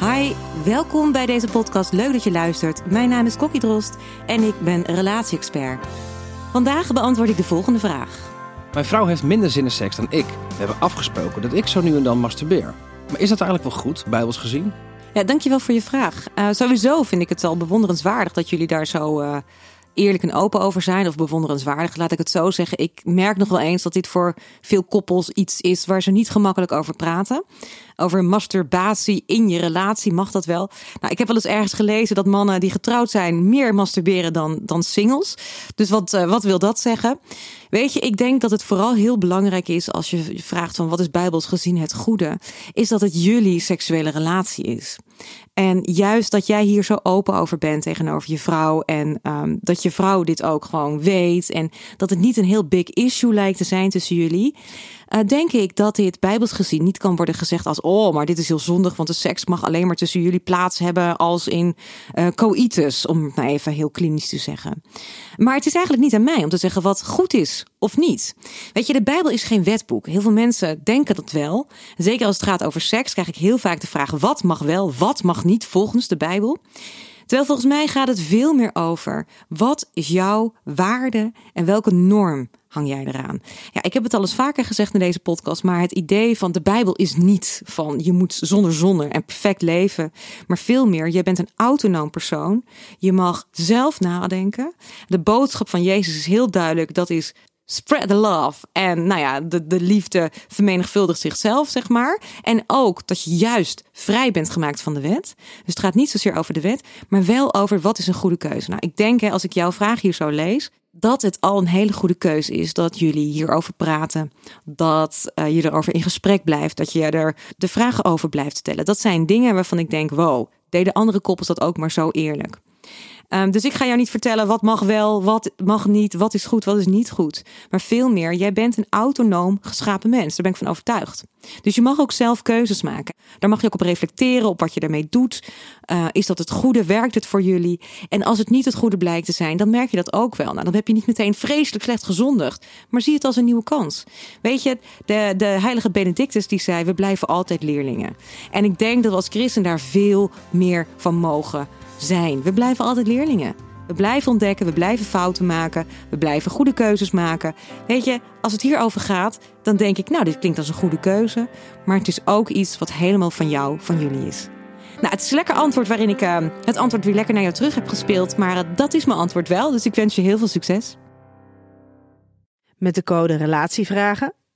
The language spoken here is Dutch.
Hi, welkom bij deze podcast. Leuk dat je luistert. Mijn naam is Kokkie Drost en ik ben relatie-expert. Vandaag beantwoord ik de volgende vraag. Mijn vrouw heeft minder zin in seks dan ik. We hebben afgesproken dat ik zo nu en dan masturbeer. Maar is dat eigenlijk wel goed, bijbels gezien? Ja, dankjewel voor je vraag. Uh, sowieso vind ik het al bewonderenswaardig dat jullie daar zo uh, eerlijk en open over zijn. Of bewonderenswaardig, laat ik het zo zeggen. Ik merk nog wel eens dat dit voor veel koppels iets is waar ze niet gemakkelijk over praten over masturbatie in je relatie. Mag dat wel? Nou, ik heb wel eens ergens gelezen dat mannen die getrouwd zijn meer masturberen dan, dan singles. Dus wat, uh, wat wil dat zeggen? Weet je, ik denk dat het vooral heel belangrijk is als je vraagt van wat is bijbels gezien het goede, is dat het jullie seksuele relatie is. En juist dat jij hier zo open over bent tegenover je vrouw en um, dat je vrouw dit ook gewoon weet en dat het niet een heel big issue lijkt te zijn tussen jullie uh, denk ik dat dit bijbels gezien niet kan worden gezegd als oh, maar dit is heel zondig, want de seks mag alleen maar tussen jullie plaats hebben als in uh, om het nou even heel klinisch te zeggen. Maar het is eigenlijk niet aan mij om te zeggen wat goed is of niet. Weet je, de Bijbel is geen wetboek. Heel veel mensen denken dat wel. Zeker als het gaat over seks, krijg ik heel vaak de vraag: wat mag wel, wat mag niet volgens de Bijbel? Terwijl volgens mij gaat het veel meer over wat is jouw waarde en welke norm hang jij eraan? Ja, ik heb het al eens vaker gezegd in deze podcast, maar het idee van de Bijbel is niet van je moet zonder zonder en perfect leven, maar veel meer, je bent een autonoom persoon. Je mag zelf nadenken. De boodschap van Jezus is heel duidelijk, dat is spread the love. En nou ja, de, de liefde vermenigvuldigt zichzelf, zeg maar. En ook dat je juist vrij bent gemaakt van de wet. Dus het gaat niet zozeer over de wet, maar wel over wat is een goede keuze. Nou, ik denk, hè, als ik jouw vraag hier zo lees, dat het al een hele goede keuze is dat jullie hierover praten. Dat uh, je erover in gesprek blijft. Dat je er de vragen over blijft stellen. Dat zijn dingen waarvan ik denk: wow, deden andere koppels dat ook maar zo eerlijk. Um, dus ik ga jou niet vertellen wat mag wel, wat mag niet, wat is goed, wat is niet goed. Maar veel meer, jij bent een autonoom geschapen mens. Daar ben ik van overtuigd. Dus je mag ook zelf keuzes maken. Daar mag je ook op reflecteren, op wat je daarmee doet. Uh, is dat het goede? Werkt het voor jullie? En als het niet het goede blijkt te zijn, dan merk je dat ook wel. Nou, dan heb je niet meteen vreselijk slecht gezondigd. Maar zie het als een nieuwe kans. Weet je, de, de heilige Benedictus die zei, we blijven altijd leerlingen. En ik denk dat we als christen daar veel meer van mogen zijn. We blijven altijd leerlingen. We blijven ontdekken, we blijven fouten maken, we blijven goede keuzes maken. Weet je, als het hierover gaat, dan denk ik, nou, dit klinkt als een goede keuze. Maar het is ook iets wat helemaal van jou, van jullie is. Nou, het is een lekker antwoord waarin ik uh, het antwoord weer lekker naar jou terug heb gespeeld. Maar uh, dat is mijn antwoord wel, dus ik wens je heel veel succes. Met de code Relatievragen